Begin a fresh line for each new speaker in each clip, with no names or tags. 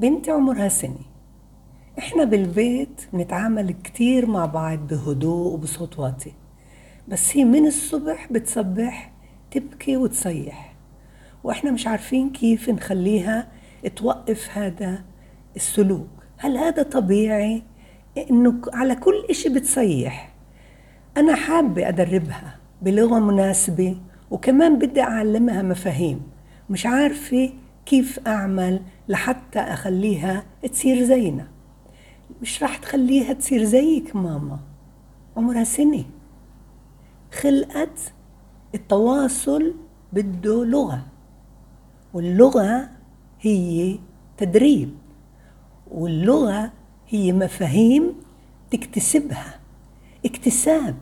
بنتي عمرها سنة إحنا بالبيت بنتعامل كتير مع بعض بهدوء وبصوت واطي بس هي من الصبح بتصبح تبكي وتصيح وإحنا مش عارفين كيف نخليها توقف هذا السلوك. هل هذا طبيعي؟ إنه على كل إشي بتصيح. أنا حابة أدربها بلغة مناسبة وكمان بدي أعلمها مفاهيم. مش عارفة كيف أعمل لحتى أخليها تصير زينا مش راح تخليها تصير زيك ماما. عمرها سنة. خلقت التواصل بده لغة واللغة هي تدريب واللغة هي مفاهيم تكتسبها. اكتساب.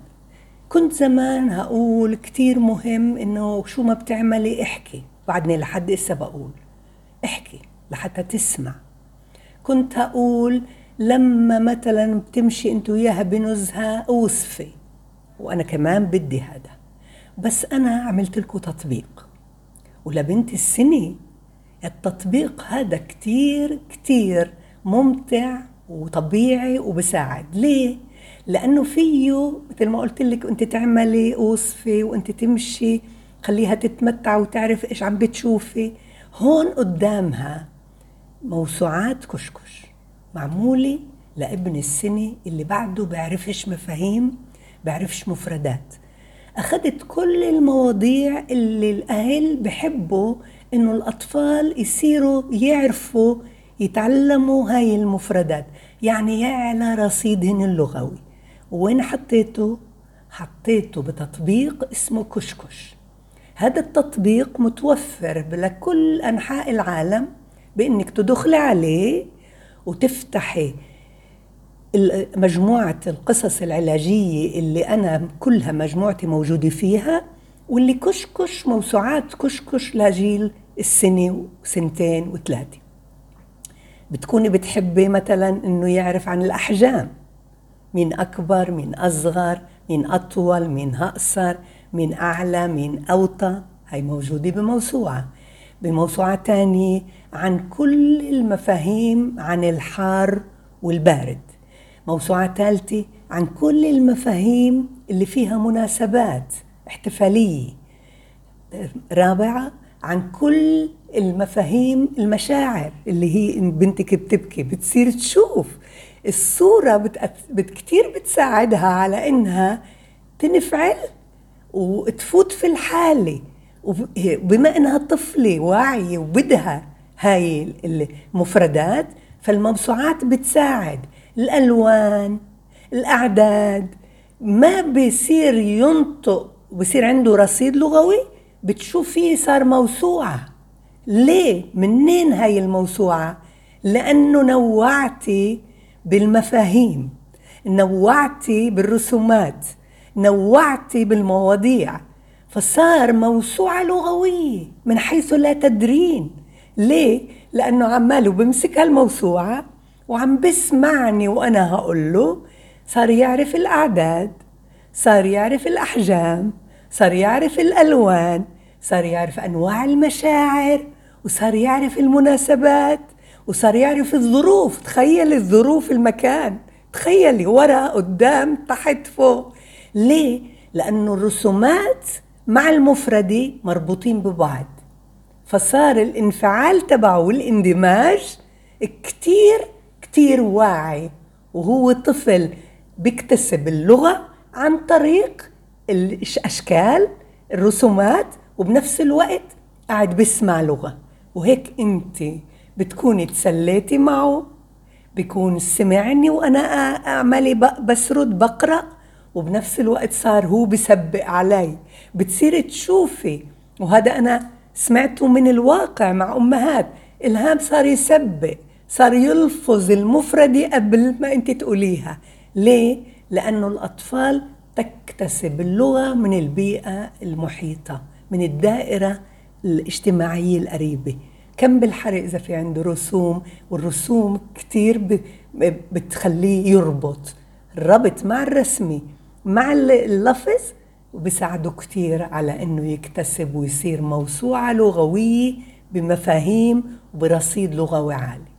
كنت زمان هقول كتير مهم إنه شو ما بتعملي احكي بعدني لحد هسه بقول. احكي لحتى تسمع. كنت هقول لما مثلا بتمشي أنت وياها بنزهة اوصفي وأنا كمان بدي هذا. بس أنا عملت لكم تطبيق. ولبنت السنة التطبيق هذا كتير كتير ممتع وطبيعي وبساعد. ليه؟ لأنه فيه مثل ما قلت لك أنت تعملي وصفي وأنت تمشي خليها تتمتع وتعرف إيش عم بتشوفي. هون قدامها موسوعات كشكش معمولة لابن السنة اللي بعده بيعرفش مفاهيم بيعرفش مفردات. أخذت كل المواضيع اللي الأهل بحبوا إنه الأطفال يصيروا يعرفوا يتعلموا هاي المفردات. يعني يعلى رصيدهن اللغوي. وين حطيته؟ حطيته بتطبيق اسمه كشكش. هذا التطبيق متوفر لكل أنحاء العالم بإنك تدخلي عليه وتفتحي مجموعة القصص العلاجية اللي أنا كلها مجموعتي موجودة فيها واللي كشكش موسوعات كشكش لجيل السنة وسنتين وثلاثة. بتكوني بتحبي مثلا إنه يعرف عن الأحجام مين أكبر مين أصغر مين أطول مين أقصر. مين أعلى مين أوطى. هاي موجودة بموسوعة. بموسوعة تانية عن كل المفاهيم عن الحار والبارد. موسوعة ثالثة عن كل المفاهيم اللي فيها مناسبات احتفالية. رابعة عن كل المفاهيم المشاعر اللي هي بنتك بتبكي بتصير تشوف. الصورة بتأت... بت كتير بتساعدها على إنها تنفعل وتفوت في الحالة وبما إنها طفلة واعية وبدها هاي المفردات فالموسوعات بتساعد الألوان الأعداد ما بيصير ينطق وبصير عنده رصيد لغوي بتشوف فيه صار موسوعة ليه؟ منين هاي الموسوعة؟ لأنه نوعتي بالمفاهيم نوعتي بالرسومات نوعتي بالمواضيع فصار موسوعة لغوية من حيث لا تدرين. ليه؟ لأنه عماله بمسك هالموسوعة وعم بسمعني وأنا هقول له صار يعرف الأعداد صار يعرف الأحجام صار يعرف الألوان صار يعرف أنواع المشاعر وصار يعرف المناسبات وصار يعرف الظروف. تخيل الظروف المكان. تخيلي ورا قدام تحت فوق. ليه؟ لأنه الرسومات مع المفردة مربوطين ببعض فصار الانفعال تبعه والاندماج كتير كتير واعي وهو طفل بيكتسب اللغة عن طريق الأشكال الرسومات وبنفس الوقت قاعد بسمع لغة وهيك أنت بتكوني تسليتي معه بيكون سمعني وأنا أعملي بسرد بقرأ وبنفس الوقت صار هو بسبق علي. بتصيري تشوفي وهذا أنا سمعته من الواقع مع أمهات إلهام صار يسبق صار يلفظ المفردة قبل ما أنت تقوليها. ليه؟ لأنه الأطفال تكتسب اللغة من البيئة المحيطة من الدائرة الاجتماعية القريبة. كم بالحرق إذا في عنده رسوم والرسوم كتير بتخليه يربط. الربط مع الرسمي. مع اللفظ وبساعده كتير على إنه يكتسب ويصير موسوعة لغوية بمفاهيم وبرصيد لغوي عالي.